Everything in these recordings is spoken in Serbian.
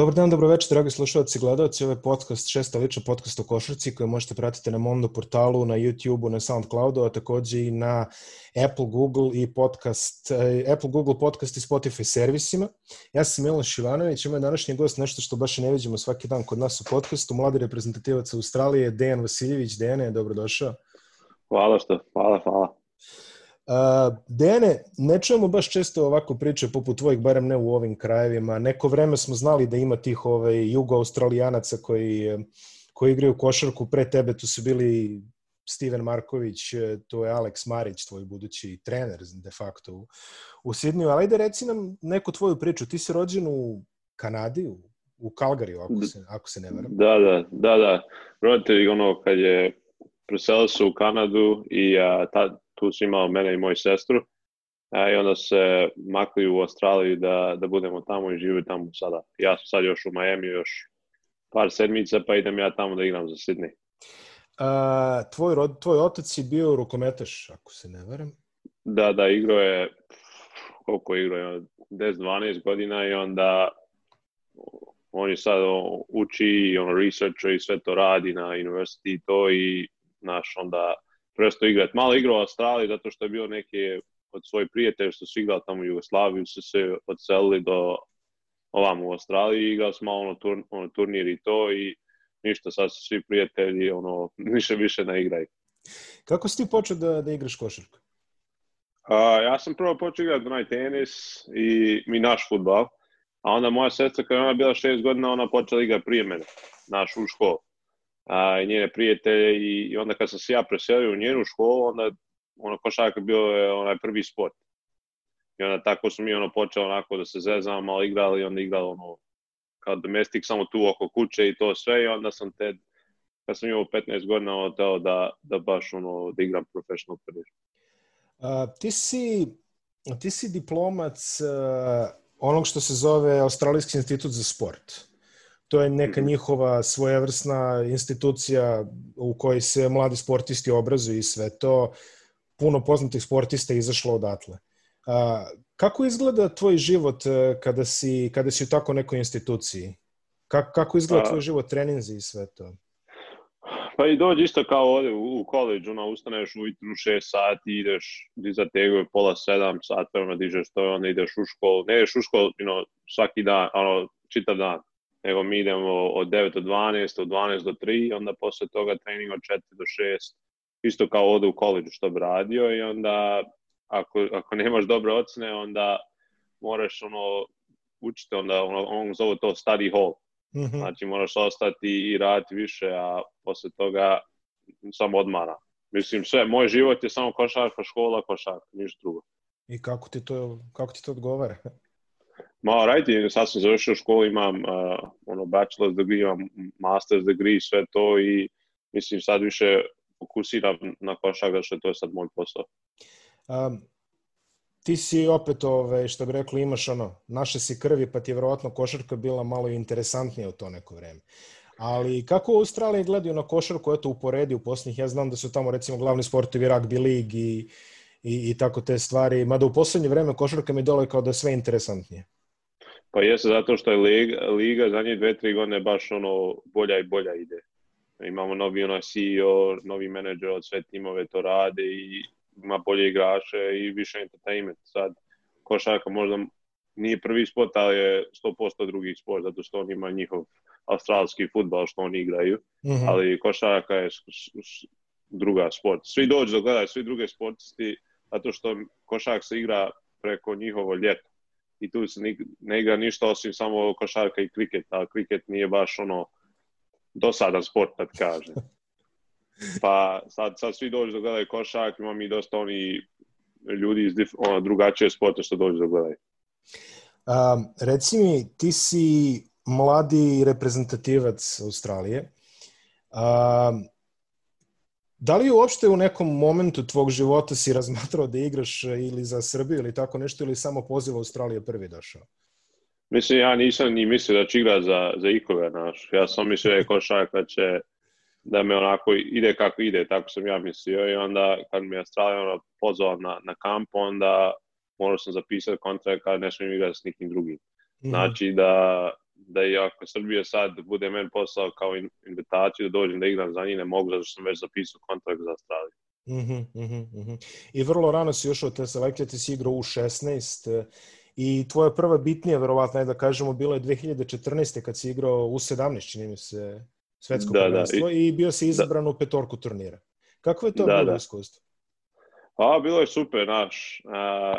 Dobar dan, dobroveče, dragi slušalci i gledalci. Ovo je podcast, šesta lična podcast o košarci koju možete pratiti na Mondo portalu, na YouTube-u, na Soundcloudu, a takođe i na Apple, Google i podcast, eh, Apple, Google podcast i Spotify servisima. Ja sam Milan Šivanović, imam današnji gost nešto što baš ne vidimo svaki dan kod nas u podcastu, mladi reprezentativac Australije, Dejan Vasiljević. Dejane, dobrodošao. Hvala što, hvala, hvala. Uh, Dejane, ne čujemo baš često ovako priče poput tvojih, barem ne u ovim krajevima. Neko vreme smo znali da ima tih ovaj, jugo-australijanaca koji, koji igraju košarku. Pre tebe tu su bili Steven Marković, to je Alex Marić, tvoj budući trener de facto u, u Sidniju. Ali ajde reci nam neku tvoju priču. Ti si rođen u Kanadi, u, u Kalgariju, ako da. se, ako se ne varam. Da, da, da, da. Roditelji, ono, kad je preselio se u Kanadu i a, ta, tu si imao mene i moju sestru. A, I onda se makli u Australiji da, da budemo tamo i žive tamo sada. Ja sam sad još u Miami, još par sedmica, pa idem ja tamo da igram za Sydney. A, tvoj, rod, tvoj otac je bio rukometaš, ako se ne varam. Da, da, igrao je, koliko igrao je, 10-12 godina i onda on je sad uči i ono research i sve to radi na university i to i naš onda prestao igrati. Malo igrao u Australiji zato što je bio neki od svoj prijatelja što su igrali tamo u Jugoslaviju su se odselili do ovamo u Australiji igrao smo malo ono, tur, ono, turnir i to i ništa, sad su svi prijatelji, ono, više više na igraju. Kako si ti počeo da, da igraš košarku? A, ja sam prvo počeo igrati onaj tenis i, i naš futbal, a onda moja sestra kada ona bila šest godina, ona počela igrati prije mene, naš u školu a, njene prijatelje i, i onda kad sam se ja preselio u njenu školu, onda ono košarka bio je onaj prvi sport. I onda tako smo mi ono počeo onako da se zezamo, malo igrali, onda igrali ono kao domestik samo tu oko kuće i to sve i onda sam te kad sam imao 15 godina ono teo da, da baš ono da igram professional karijer. Uh, ti si ti si diplomac uh, onog što se zove Australijski institut za sport to je neka mhm. njihova svojevrsna institucija u kojoj se mladi sportisti obrazuju i sve to. Puno poznatih sportista izašlo odatle. A, kako izgleda tvoj život e, kada si, kada si u tako nekoj instituciji? Kako, kako izgleda tvoj život, treninzi i sve to? Pa i dođe isto kao ovde u, u koleđu, na ustaneš ujutru 6 sati, ideš dizateguje pola 7 sati, ono dižeš to, onda ideš u školu. Ne ideš u školu, you know, svaki dan, ono, čitav dan nego mi idemo od 9 do 12, od 12 do 3, onda posle toga trening od 4 do 6, isto kao ovde u koleđu što bi radio i onda ako, ako nemaš dobre ocene, onda moraš ono, učiti, onda ono, on zove to study hall. Mm Znači moraš ostati i raditi više, a posle toga samo odmara. Mislim, sve, moj život je samo košarka, škola, košarka, ništa drugo. I kako ti to, kako ti to odgovara? Ma, raditi, sad sam završio školu, imam uh, ono bachelor's degree, imam master's degree, sve to i mislim sad više fokusiram na košarka, što to je sad moj posao. Um, ti si opet, ove, ovaj, što bi rekli, imaš ono, naše si krvi, pa ti je verovatno košarka bila malo interesantnija u to neko vreme. Ali kako u Australiji gledaju na košarku, eto, uporedi u posljednjih, ja znam da su tamo recimo glavni sportovi rugby league i i, i tako te stvari, mada u poslednje vreme košarka mi dole kao da je sve interesantnije. Pa jeste zato što je liga, liga za zadnje dve, tri godine baš ono bolja i bolja ide. Imamo novi onaj CEO, novi menadžer od sve timove to rade i ima bolje igrače i više entertainment. Sad košarka možda nije prvi sport, ali je 100% drugi sport, zato što on ima njihov australski futbal što oni igraju, mm -hmm. ali košarka je druga sport. Svi dođu da gledaju, svi druge sportisti, zato što košarka se igra preko njihovo ljeto. I tu se ne igra ništa osim samo košarka i kriket, a kriket nije baš ono dosadan sport, kad kažem. Pa sad, sad svi dođu da gledaju košark, imam i dosta oni ljudi iz ono, drugačije sporta što dođu da gledaju. Um, reci mi, ti si mladi reprezentativac Australije. Um, Da li uopšte u nekom momentu tvog života si razmatrao da igraš e, ili za Srbiju ili tako nešto ili samo poziv Australije prvi došao? Mislim, ja nisam ni mislio da ću igra za, za ikove, naš. Ja sam mislio da je košak da će da me onako ide kako ide, tako sam ja mislio i onda kad mi je Australija ono, pozvao na, na kamp, onda morao sam zapisati kontrakt kad ne smijem igrati s nikim drugim. Mm. Znači da da i ako Srbija sad bude men posao kao invitaciju da dođem da igram za njih, ne mogu zato što sam već zapisao kontrakt za Australiju. Mhm, mm mhm, mm mhm. I vrlo rano si još od te selekcije, ti si igrao u 16 e, i tvoja prva bitnija, verovatno, je da kažemo, bila je 2014. kad si igrao u 17, čini mi se, svetsko da, da, i, i bio si da. izabran da. u petorku turnira. Kako je to da, bilo da. iskustvo? A, bilo je super, naš. A,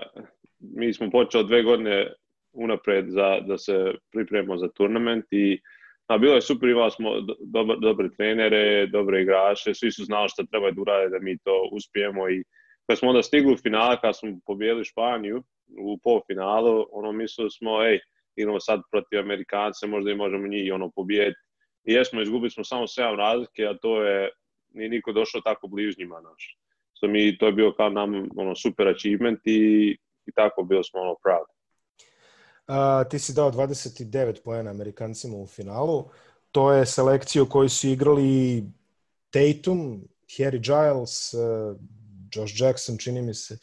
mi smo počeli dve godine unapred za, da se pripremimo za turnament i a, bilo je super, imali smo dobar, dobre trenere, dobre igrače, svi su znali šta treba da urade da mi to uspijemo i kad smo onda stigli u final, kad smo pobijeli Španiju u polfinalu, ono mislili smo, ej, idemo sad protiv Amerikanca, možda i možemo njih ono pobijeti. I jesmo, izgubili smo samo 7 razlike, a to je, ni niko došao tako bližnjima naš. Što mi, to je bio kao nam ono, super achievement i, i tako bilo smo ono proud. Uh, ti si dao 29 pojena Amerikancima u finalu. To je selekcija u kojoj su igrali Tatum, Harry Giles, uh, Josh Jackson, čini mi se.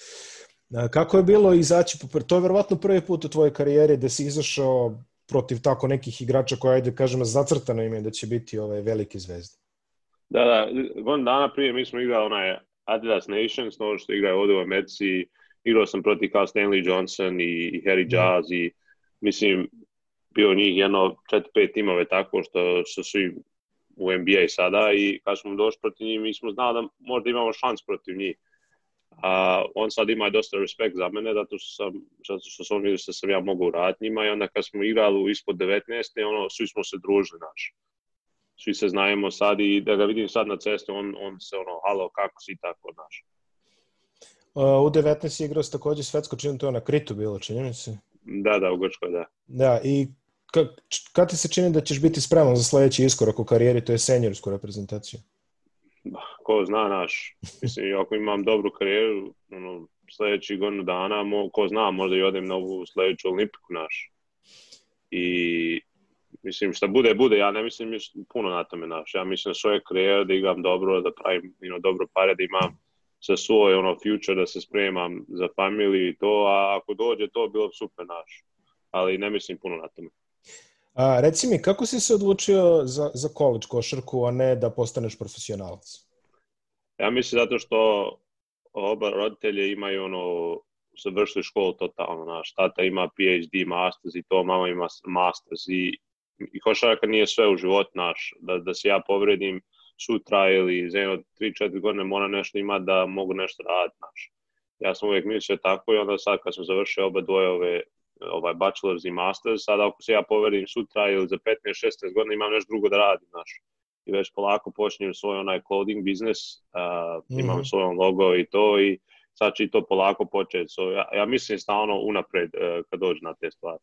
Uh, kako je bilo izaći? To je verovatno prvi put u tvojoj karijeri da si izašao protiv tako nekih igrača koja, ajde, kažemo, zacrtano im je da će biti ove ovaj, velike zvezde. Da, da, godin dana prije mi smo igrali onaj Adidas Nations, ono što igraju ovde u Americi, igrao sam protiv Cal Stanley Johnson i, i Harry da. Jazz mm. i mislim, bio njih jedno 4-5 timove tako što, što su u NBA sada i kad smo došli protiv njih mi smo znali da možda imamo šans protiv njih. A, on sad ima dosta respekt za mene zato što sam, zato što sam vidio što sam ja mogu uraditi njima i onda kad smo igrali u ispod 19. Ono, svi smo se družili naš. Svi se znajemo sad i da ga vidim sad na cestu, on, on se ono, halo, kako si tako, naš. U 19. igrao se takođe svetsko činjenje, to je na Kritu bilo, čini se. Da, da, u Grčkoj, da. Da, i kad, kad ti se čini da ćeš biti spreman za sledeći iskorak u karijeri, to je seniorsku reprezentaciju? Ba, ko zna naš. Mislim, ako imam dobru karijeru, ono, sledeći godinu dana, mo, ko zna, možda i odem na ovu sledeću olimpiku naš. I mislim, šta bude, bude, ja ne mislim puno na tome naš. Ja mislim na da svoje karijere da igram dobro, da pravim you know, dobro pare, da imam sa svoj ono future da se spremam za familiju i to, a ako dođe to bilo bi super naš. Ali ne mislim puno na tome. A, reci mi, kako si se odlučio za, za college košarku, a ne da postaneš profesionalac? Ja mislim zato što oba roditelje imaju ono završili školu totalno, naš tata ima PhD, masters i to, mama ima masters i, i košarka nije sve u životu naš, da, da se ja povredim, sutra ili za jedno 3-4 godine mora nešto ima da mogu nešto raditi, znaš. Ja sam uvijek mislio tako i onda sad kad sam završio oba dvoje ove ovaj bachelor's i master's, sad ako se ja poverim sutra ili za 15-16 godina imam nešto drugo da radim, znaš. I već polako počinjem svoj onaj coding biznes, uh, mm -hmm. imam svoj logo i to i sad će to polako početi. So, ja, ja mislim stalno unapred uh, kad dođe na te stvari.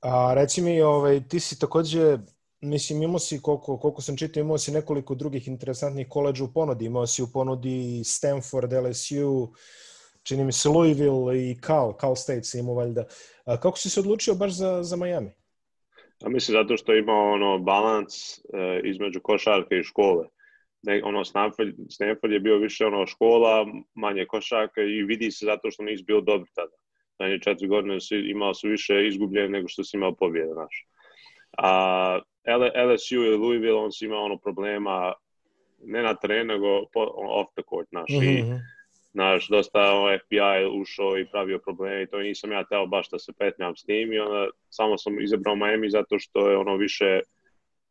A, reci mi, ovaj, ti si takođe mislim, imao si, koliko, koliko sam čitao, imao si nekoliko drugih interesantnih koleđa u ponudi. Imao si u ponudi Stanford, LSU, čini mi se Louisville i Cal, Cal State se imao valjda. A kako si se odlučio baš za, za Miami? Ja mislim zato što ima ono balans e, između košarke i škole. Ne, ono Stanford, Stanford je bio više ono škola, manje košarka i vidi se zato što nisi bio dobar tada. Zadnje četiri godine si, imao su više izgubljene nego što si imao pobjede, znaš. A LSU i Louisville, on su imao ono problema ne na terenu, nego po, off the court, naš. Mm -hmm. I, mhm, mhm. naš, dosta ono, FBI ušao i pravio probleme i to nisam ja teo baš da se petljam s tim i onda samo sam izabrao Miami zato što je ono više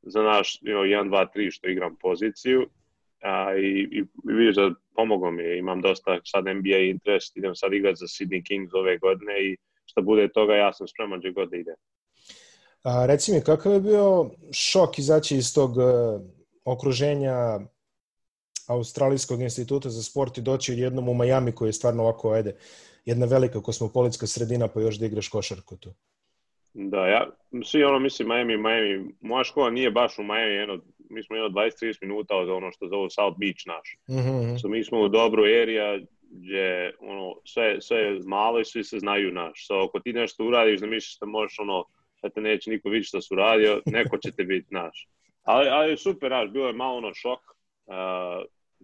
za naš you know, 1, 2, 3 što igram poziciju a, i, i, i vidiš da pomogao mi je, imam dosta sad NBA interest, idem sad igrati za Sydney Kings ove godine i šta bude toga ja sam spreman gdje god da idem. A, reci mi, kakav je bio šok izaći iz tog e, okruženja Australijskog instituta za sport i doći jednom u Miami koji je stvarno ovako, ajde, jedna velika kosmopolitska sredina pa još da igraš košarku tu. Da, ja, svi ono mislim Miami, Miami, moja škola nije baš u Miami, jedno, mi smo jedno 20-30 minuta od ono što zovu South Beach naš. Mm -hmm. so, mi smo u dobru erija gdje ono, sve, sve je malo i svi se znaju naš. So, ako ti nešto uradiš, da misliš da možeš ono, sad te neće niko vidjeti šta su radio, neko će te biti, naš. Ali, ali super, naš, bilo je malo ono šok,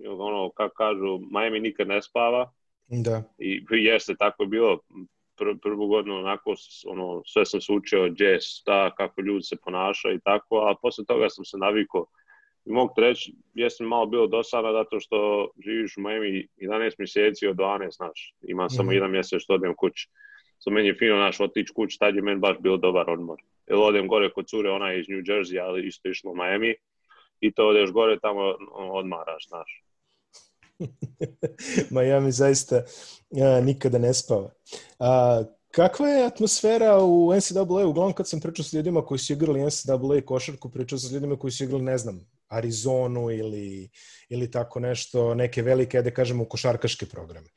uh, ono, kako kažu, Miami nikad ne spava. Da. I jeste, tako je bilo, pr prvu godinu onako, ono, sve sam se učio, gdje, šta, kako ljudi se ponašaju i tako, a posle toga sam se navikao. I mogu te reći, jesam malo bilo dosadno zato što živiš u Miami 11 mjeseci od 12, znaš, imam mm -hmm. samo mhm. jedan mjesec što odem kući so meni je fino naš otići kuć, tad je meni baš bio dobar odmor. Ili odem gore kod cure, ona je iz New Jersey, ali isto išlo u Miami, i to odeš gore, tamo odmaraš, znaš. Miami zaista a, nikada ne spava. A, kakva je atmosfera u NCAA? Uglavnom kad sam pričao sa ljudima koji su igrali NCAA košarku, pričao sa ljudima koji su igrali, ne znam, Arizonu ili, ili tako nešto, neke velike, da kažemo, košarkaške programe.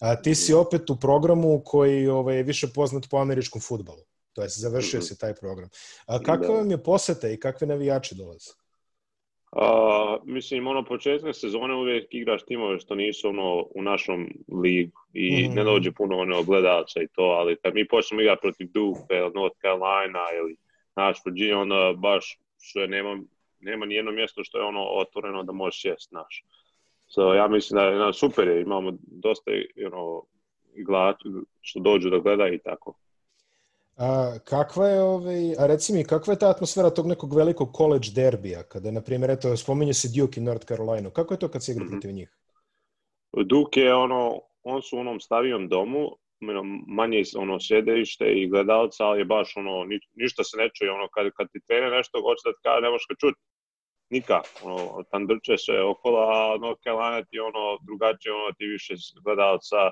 A, ti si opet u programu koji ovaj, je više poznat po američkom futbalu. To je, završio mm -hmm. se taj program. A da. kakva da. vam je poseta i kakve navijače dolaze? A, mislim, ono, početne sezone uvijek igraš timove što nisu ono, u našom ligu i mm. ne dođe puno ono, gledača i to, ali kad mi počnemo igrati protiv Duke, North Carolina ili naš Virginia, onda baš što nema nema ni jedno mjesto što je ono otvoreno da možeš jest, naš. So, ja mislim da je super je, imamo dosta you know, glad, što dođu da gledaju i tako. A, kakva je, ovaj, a reci mi, kakva je ta atmosfera tog nekog velikog college derbija, kada je, na primjer, eto, spominje se Duke i North Carolina, kako je to kad se igra mm -hmm. protiv njih? Duke je ono, on su u onom stavijem domu, manje ono sedište i gledalca, ali je baš ono, ni, ništa se ne čuje, ono, kad, kad ti trener nešto hoće da ti kaže, ne možeš ga čuti, Nika, ono, tandrče se okolo, a ono, Kelana ti ono, drugačije, ono, ti više gledalca,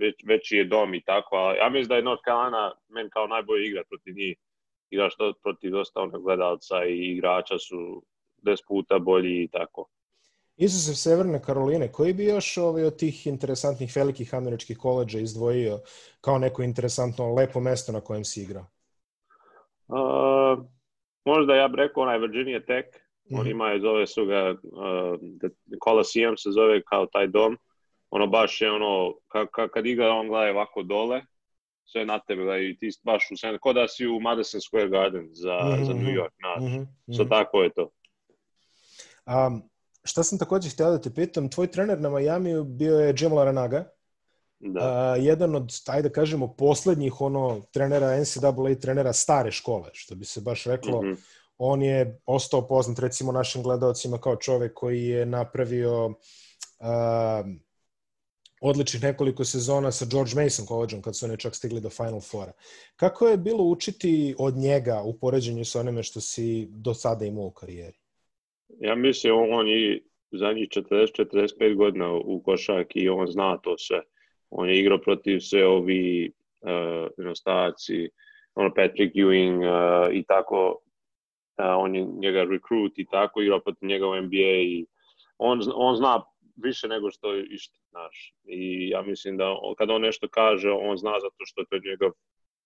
već, veći je dom i tako, a ja mislim da je North Carolina men kao najbolji igra protiv njih, igraš to protiv dosta onog gledalca i igrača su des puta bolji i tako. Izuzev Severne Karoline, koji bi još ovaj, od tih interesantnih velikih američkih koleđa izdvojio kao neko interesantno lepo mesto na kojem si igrao? Uh, možda ja bih rekao onaj Virginia Tech, mm -hmm. on ima, zove su ga, uh, Coliseum se zove kao taj dom, ono baš je ono, ka, ka, kad igra on gleda ovako dole, sve na tebe da i ti baš u sen, ko da si u Madison Square Garden za, mm -hmm. za mhm, New York, znaš. Mm -hmm. So tako je to. Um, šta sam takođe htio da te pitam, tvoj trener na Majamiju bio je Jim Laranaga, da. Uh, jedan od, taj da kažemo, poslednjih ono, trenera NCAA trenera stare škole, što bi se baš reklo. Mm -hmm. On je ostao poznat recimo našim gledalcima kao čovek koji je napravio uh, odličnih nekoliko sezona sa George Mason koleđom kad su oni čak stigli do Final Fora. Kako je bilo učiti od njega u poređenju sa onime što si do sada imao u karijeri? ja mislim on je zadnjih 40-45 godina u košak i on zna to sve. On je igrao protiv sve ovi e, uh, inostaci, ono Patrick Ewing uh, i tako, uh, on je njega recruit i tako, igrao protiv njega u NBA i on, on zna više nego što je išta, znaš. I ja mislim da on, kada on nešto kaže, on zna zato što je to njegov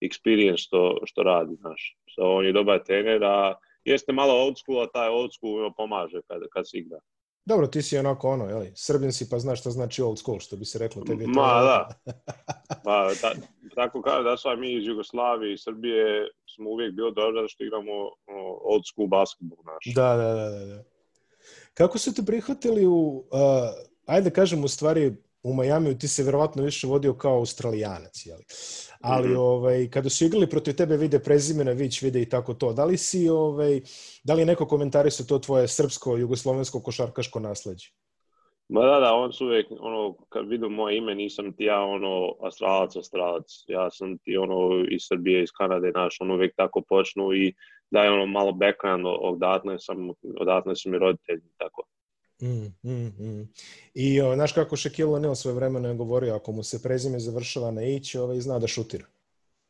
experience što, što radi, znaš. So, on je dobar trener, a jeste malo old school, a taj old school pomaže kad, kad se igra. Dobro, ti si onako ono, jeli, srbin si pa znaš šta znači old school, što bi se reklo tebi. Ma, to... da. Ma, pa, ta, tako kao da sva mi iz Jugoslavije i Srbije smo uvijek bio dobro što igramo old school basketbol naš. Da, da, da, da, da. Kako su te prihvatili u, uh, ajde da kažem u stvari, u Majamiju ti se verovatno više vodio kao australijanac, jeli? Ali mm -hmm. ovaj, kada su igrali protiv tebe vide prezimena, vić vide i tako to. Da li si, ovaj, da li neko komentarisao to tvoje srpsko, jugoslovensko, košarkaško nasleđe? Ma da, da, on su uvek, ono, kad vidu moje ime, nisam ti ja, ono, astralac, astralac. Ja sam ti, ono, iz Srbije, iz Kanade, naš, ono, uvek tako počnu i daje, ono, malo background, odatno sam, odatno su mi roditelji, tako. Mm, mm, mm. I o, znaš kako Shaquille O'Neal svoje vremena je govorio, ako mu se prezime završava na ić, ovaj zna da šutira.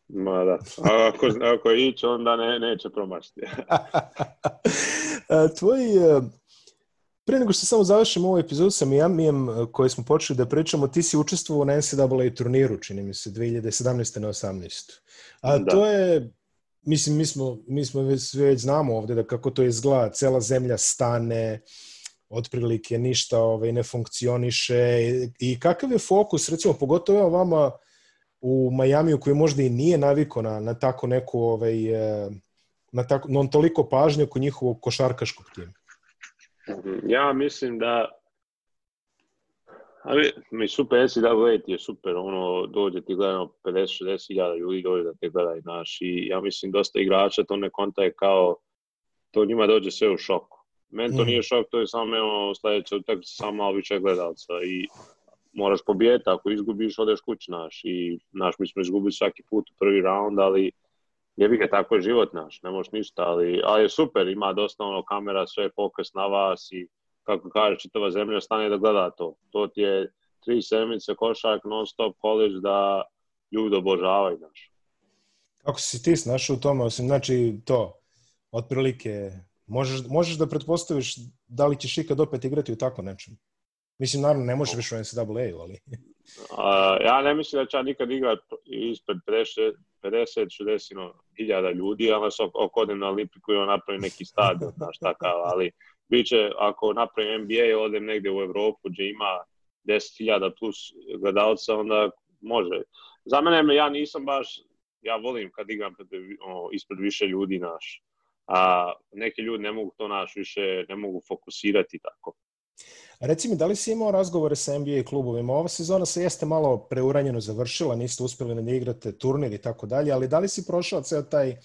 Ma da, A ako, ako je ić, onda ne, neće promašiti. Tvoj, e, pre nego što samo završimo ovu ovaj epizodu sa Miamijem e, koji smo počeli da pričamo, ti si učestvovao na NCAA turniru, čini mi se, 2017. na 18. A da. to je Mislim, mi smo, mi smo već, već znamo ovde da kako to izgleda, cela zemlja stane, uh, otprilike ništa ovaj, ne funkcioniše i kakav je fokus, recimo pogotovo vama u Majamiju koji možda i nije naviko na, na tako neku ovaj, e, na tako, non toliko pažnje oko njihovog košarkaškog tima? Ja mislim da ali mi super NCAA ti je super, ono, dođe ti gledano 50-60 hiljada ljudi dođe da te gleda, znaš, i ja mislim dosta igrača to ne konta je kao, to njima dođe sve u šoku Meni to mhm. nije šok, to je samo evo, sledeća utakmica, samo malo više gledalca i moraš pobijeti, ako izgubiš, odeš kući naš i naš, mi smo izgubili svaki put u prvi raund, ali jebi ga, tako je život naš, ne možeš ništa, ali, ali je super, ima dosta ono kamera, sve je fokus na vas i kako kaže, čitava zemlja stane da gleda to. To ti je tri sedmice košak, non stop college da ljudi obožavaju naš. Kako si ti snašao u tome, osim znači to, otprilike možeš, možeš da pretpostaviš da li ćeš ikad opet igrati u tako nečem. Mislim, naravno, ne možeš više u NCAA-u, ali... A, ja ne mislim da će ja nikad igrat ispred 50-60 hiljada ljudi, ali se ako odem na Olimpiku i on napravi neki stadion, znaš takav, ali biće, ako napravim NBA, odem negde u Evropu gde ima 10.000 plus gledalca, onda može. Za mene, ja nisam baš, ja volim kad igram pred, o, ispred više ljudi naš, a neki ljudi ne mogu to naš više, ne mogu fokusirati tako. Reci mi, da li si imao razgovore sa NBA klubovima? Ova sezona se jeste malo preuranjeno završila, niste uspeli da ne igrate turnir i tako dalje, ali da li si prošao ceo taj uh,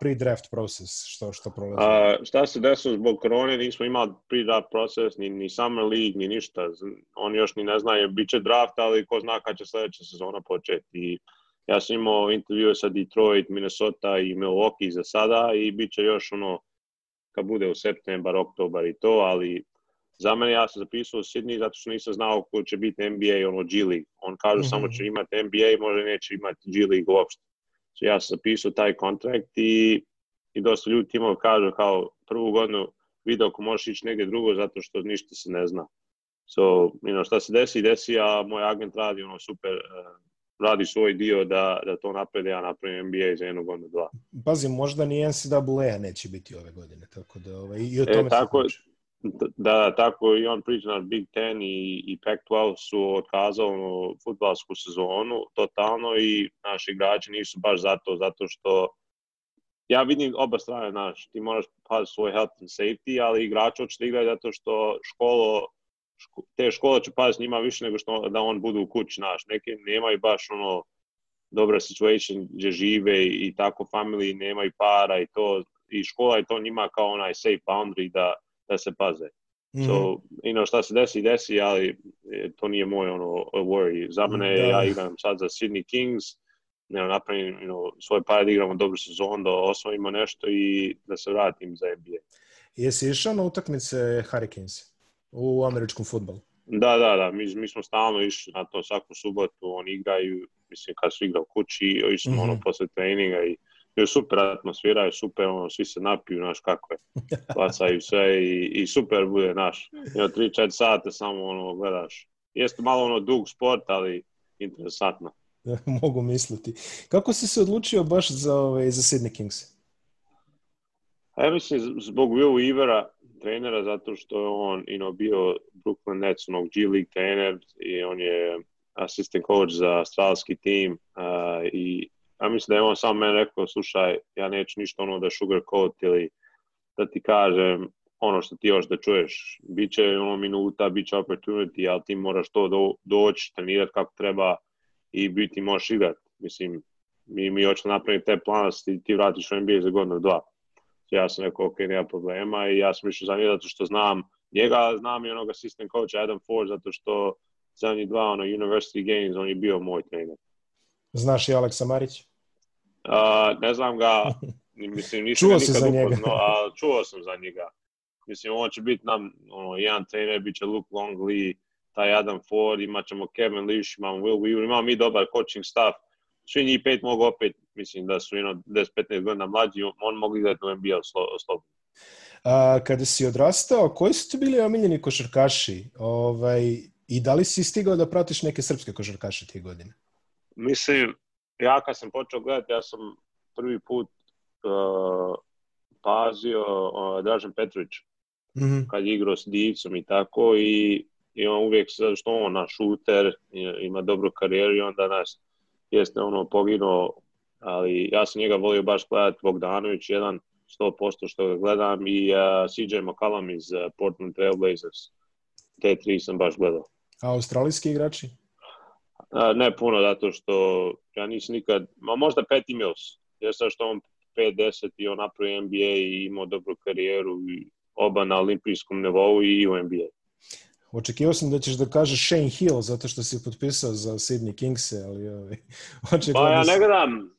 pre-draft proces što, što prolazi? A, šta se desilo zbog korone, nismo imali pre-draft proces, ni, ni Summer League, ni ništa. Oni još ni ne znaju, bit će draft, ali ko zna kad će sledeća sezona početi. I Ja sam imao intervjue sa Detroit, Minnesota i Milwaukee za sada i bit će još ono kad bude u septembar, oktobar i to, ali za mene ja sam zapisao u Sydney zato što nisam znao ko će biti NBA ono G League. On kaže mm -hmm. samo mhm. će imati NBA, može neće imati G League uopšte. So, ja sam zapisao taj kontrakt i, i dosta ljudi timova kažu kao prvu godinu video ako možeš ići negdje drugo zato što ništa se ne zna. So, you know, šta se desi, desi, a moj agent radi ono super uh, radi svoj dio da, da to naprede, ja napravim NBA za jednu godinu, dva. Pazi, možda ni NCAA neće biti ove godine, tako da ovaj, i o e, tome e, tako, se da, tako i on priča na Big Ten i, i Pac-12 su otkazali futbalsku sezonu totalno i naši igrači nisu baš zato, zato što ja vidim oba strane, znaš, ti moraš paziti svoj health and safety, ali igrači hoće da igraju zato što školo ško, te škola će paziti njima više nego što da on budu u kući, naš. neki nemaju baš ono dobra situation gdje žive i tako family nemaju para i to, i škola je to njima kao onaj safe boundary da, da se paze. Mm So, you know, šta se desi, desi, ali e, to nije moj ono worry. Za mene, da. ja igram sad za Sydney Kings, ne, you napravim you know, svoj par da igramo dobru sezonu, da osvojimo nešto i da se vratim za NBA. Jesi išao na utakmice Hurricanes? u američkom futbolu. Da, da, da, mi, mi smo stalno išli na to svaku subotu, oni igraju, mislim kad su igra u kući, išli smo mm -hmm. ono mhm. posle treninga i je super atmosfera, je super, ono, svi se napiju, znaš kako je, bacaju sve i, i super bude, naš. jedno 3-4 sata samo ono gledaš. Jeste malo ono dug sport, ali interesantno. Mogu misliti. Kako si se odlučio baš za, ove, ovaj, za Sydney Kings? A ja mislim, zbog Will Ivera, trenera zato što je on you know, bio Brooklyn Nets onog G League trener i on je assistant coach za australski tim uh, i ja mislim da je on sam meni rekao slušaj ja neću ništa ono da sugar sugarcoat ili da ti kažem ono što ti još da čuješ. Biće ono minuta, biće opportunity, ali ti moraš to do, doći, trenirati kako treba i biti možeš igrati. Mislim, mi, mi hoćemo napraviti te plan da ti, ti vratiš u NBA za godinu dva ja sam rekao, ok, nema problema i ja sam išao za njega zato što znam njega, znam i onog assistant coacha Adam Ford, zato što zadnji dva, ono, University Games, on je bio moj trener. Znaš i Aleksa Marić? Uh, ne znam ga, mislim, nisam čuo nikad upoznao, a čuo sam za njega. Mislim, on će biti nam, ono, jedan trener, bit će Luke Longley, taj Adam Ford, imat ćemo Kevin Leash, imamo Will Weaver, imamo mi dobar coaching staff. Svi njih pet mogu opet mislim da su ino 10-15 godina mlađi, on mogli da igrati u NBA slobodno. A, kada si odrastao, koji su ti bili omiljeni košarkaši? Ovaj, I da li si stigao da pratiš neke srpske košarkaše tih godine? Mislim, ja kad sam počeo gledati, ja sam prvi put uh, pazio uh, Dražen Petrović mm -hmm. kad je igrao s divcom i tako i, i on uvijek, zato što on naš šuter, ima dobru karijeru i onda nas jeste ono poginuo ali ja sam njega volio baš gledati, Bogdanović jedan 100% što ga gledam i uh, CJ McCallum iz uh, Portland Trail Blazers. Te tri sam baš gledao. A australijski igrači? Uh, ne puno, zato što ja nisam nikad, ma možda Patty Mills, jer sad što on 5-10 i on napravi NBA i imao dobru karijeru i oba na olimpijskom nivou i u NBA. Očekivao sam da ćeš da kažeš Shane Hill zato što si potpisao za Sydney Kings-e, ali ovaj, očekivao pa ja da ne gledam,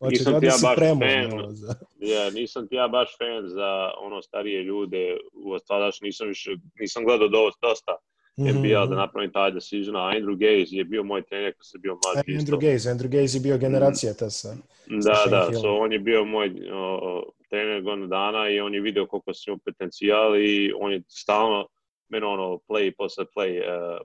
Znači, nisam ti ja baš fan, za... ja, nisam ti ja baš fan za ono starije ljude, u ostalaš nisam više, nisam gledao dosta, dosta mm-hmm. NBA da napravim taj decision, da a Andrew Gaze je bio moj trener kad sam bio mlad. Andrew isto. Gaze, Andrew Gaze je bio mhm. generacija ta sa, Da, sa da, da so, on je bio moj o, trener godinu dana i on je video koliko sam imao potencijal i on je stalno meni ono play posle play uh,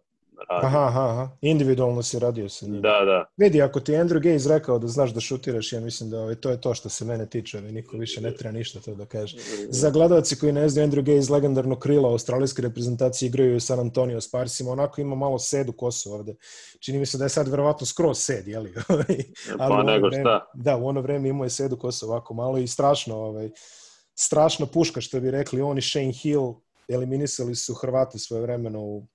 radio. Aha, aha, individualno si radio sa njim. Da, da. Vidi, ako ti Andrew Gaze rekao da znaš da šutiraš, ja mislim da ovaj, to je to što se mene tiče, ovaj, niko više ne treba ništa to da kaže. Za gledalci koji ne znaju, Andrew Gaze, legendarno krila australijske reprezentacije, igraju u San Antonio s Parsima, onako ima malo sedu kosu ovde. Čini mi se da je sad verovatno skroz sed, jeli? Ali pa nego vreme, šta? Da, u ono vreme imao je sedu kosu ovako malo i strašno, ovaj, strašna puška što bi rekli oni Shane Hill eliminisali su Hrvate svoje vremeno u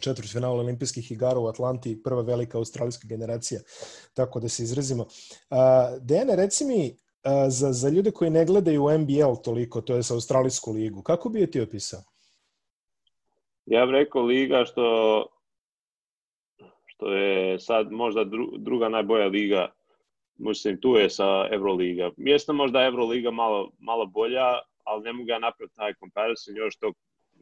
četvrt finala olimpijskih igara u Atlanti, prva velika australijska generacija, tako da se izrazimo. Dejane, reci mi, za, za ljude koji ne gledaju NBL toliko, to je sa australijsku ligu, kako bi je ti opisao? Ja bih rekao liga što, što je sad možda dru, druga najbolja liga, mislim tu je sa Euroliga. Mjesto možda Euroliga malo, malo bolja, ali ne mogu ja napraviti taj comparison još to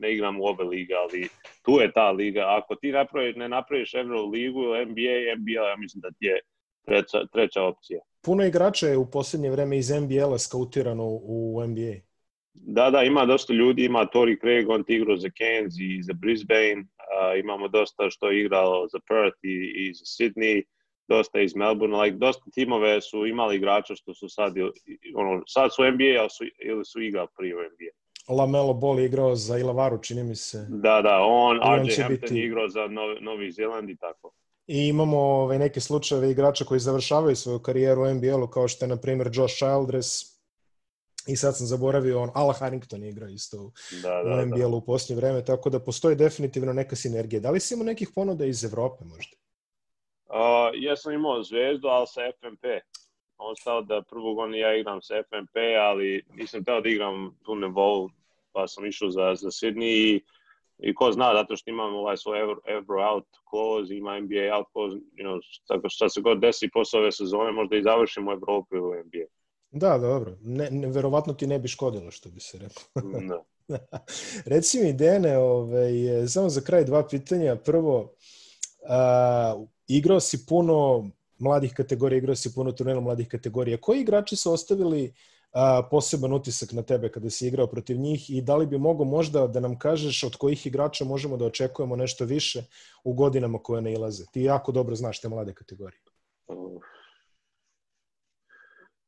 ne igramo u obe lige, ali tu je ta liga. Ako ti napraviš, ne napraviš Euro Euroligu, NBA, NBA, ja mislim da ti je treća, treća opcija. Puno igrača je u poslednje vreme iz NBL-a skautirano u NBA. Da, da, ima dosta ljudi, ima Tori Craig, on ti igrao za Cairns i za Brisbane, a, imamo dosta što je igrao za Perth i, i za Sydney, dosta iz Melbourne, like, dosta timove su imali igrača što su sad, ono, sad su NBA, ali su, ili su igrali prije NBA. Lamelo Ball je igrao za Ilavaru, čini mi se. Da, da, on, on RJ Hampton biti... igrao za Novi, Novi Zeland i tako. I imamo ovaj, neke slučajeve igrača koji završavaju svoju karijeru u NBL-u, kao što je, na primjer, Josh Childress, i sad sam zaboravio, on, Al Harrington igra isto u, da, da, u NBL-u da. u posljednje vreme, tako da postoji definitivno neka sinergija. Da li si imao nekih ponuda iz Evrope možda? Uh, ja sam imao Zvezdu, ali sa FNP ostao da prvo godinu ja igram sa FNP, ali nisam teo da igram tu nivou, pa sam išao za, za Sydney i, i ko zna, zato što imam ovaj svoj Euro, Euro out close, ima NBA out close, you know, tako što se god desi posle ove sezone, možda i završimo u Evropi u NBA. Da, dobro. Ne, ne, verovatno ti ne bi škodilo, što bi se reklo. Mm, da. Reci mi, Dene, ovaj, e, samo za kraj dva pitanja. Prvo, a, igrao si puno mladih kategorija, igrao si puno turnira mladih kategorija. Koji igrači su ostavili a, poseban utisak na tebe kada si igrao protiv njih i da li bi mogo možda da nam kažeš od kojih igrača možemo da očekujemo nešto više u godinama koje ne ilaze? Ti jako dobro znaš te mlade kategorije.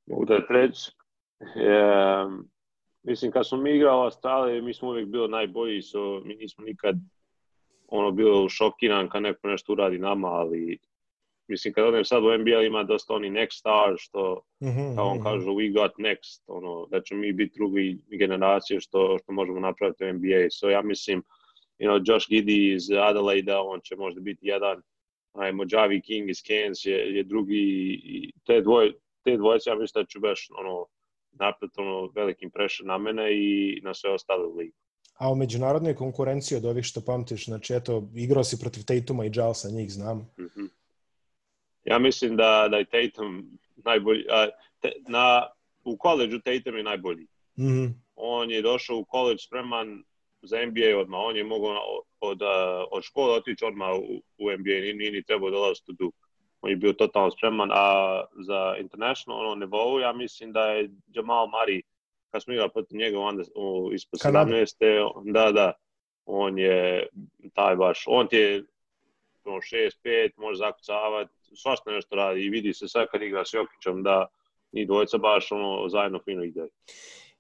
mogu da preći. E, mislim, kad smo mi igrali stale, mi smo uvek bili najbolji, so, mi nismo nikad ono bilo šokiran kad neko nešto uradi nama, ali mislim kad odem sad u NBA ima dosta oni next star što mm kao on mhm. kaže we got next ono da ćemo mi biti drugi generacije što što možemo napraviti u NBA so ja mislim you know Josh Giddy iz Adelaida on će možda biti jedan aj Mojavi King iz Cairns je, je drugi i te dvoje te dvojice ja mislim da će baš ono napraviti ono veliki impression na mene i na sve ostale ligu. A u međunarodnoj konkurenciji od ovih što pamtiš, znači eto, igrao si protiv Tatuma i Jalsa, njih znam. Mm -hmm ja mislim da, da je Tatum najbolji, a, te, na, u koleđu Tatum je najbolji. Mm -hmm. On je došao u koleđ spreman za NBA odmah, on je mogao od, od škole otići odmah u, u NBA, nije, nije ni trebao dolaziti da u Duke. On je bio totalno spreman, a za international ono, nivou, ja mislim da je Jamal Murray, kad smo igrali protiv njega onda, u, ispod Kanada. 17. Da, da, on je taj baš, on ti je 6-5, može zakucavati, svašta nešto radi i vidi se sad kad igra s Jokićom da ni dvojica baš ono zajedno fino ide.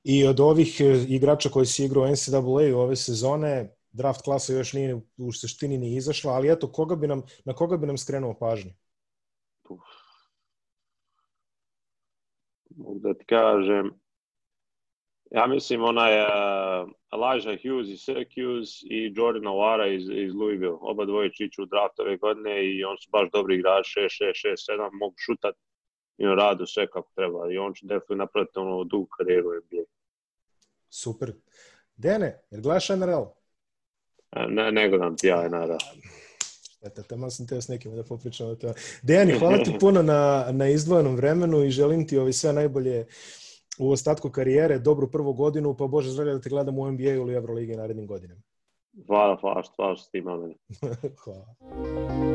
I od ovih e, igrača koji si igrao u NCAA ove sezone, draft klasa još nije u suštini ni izašla, ali eto, koga bi nam, na koga bi nam skrenuo pažnju? Uf. Mogu da ti kažem, Ja mislim ona je eh, Elijah Hughes iz Syracuse i Jordan Awara iz, iz Louisville. Oba dvoje čiću u draft ove godine i on su baš dobri igrači, 6, 6, 6, 7, mogu šutat i on radu sve kako treba. I on će definitivno napraviti ono dugu karijeru NBA. Super. Dene, jer gledaš NRL? Eh, ne, ne gledam ti ja NRL. Eto, tamo sam teo s nekim da popričam o tome. Dejani, hvala ti puno na, na izdvojenom vremenu i želim ti ovi sve najbolje uh, u ostatku karijere, dobru prvu godinu, pa Bože zdravlja da te gledam u NBA ili Euroligi narednim godinama. Hvala, hvala, hvala što imam mene. hvala.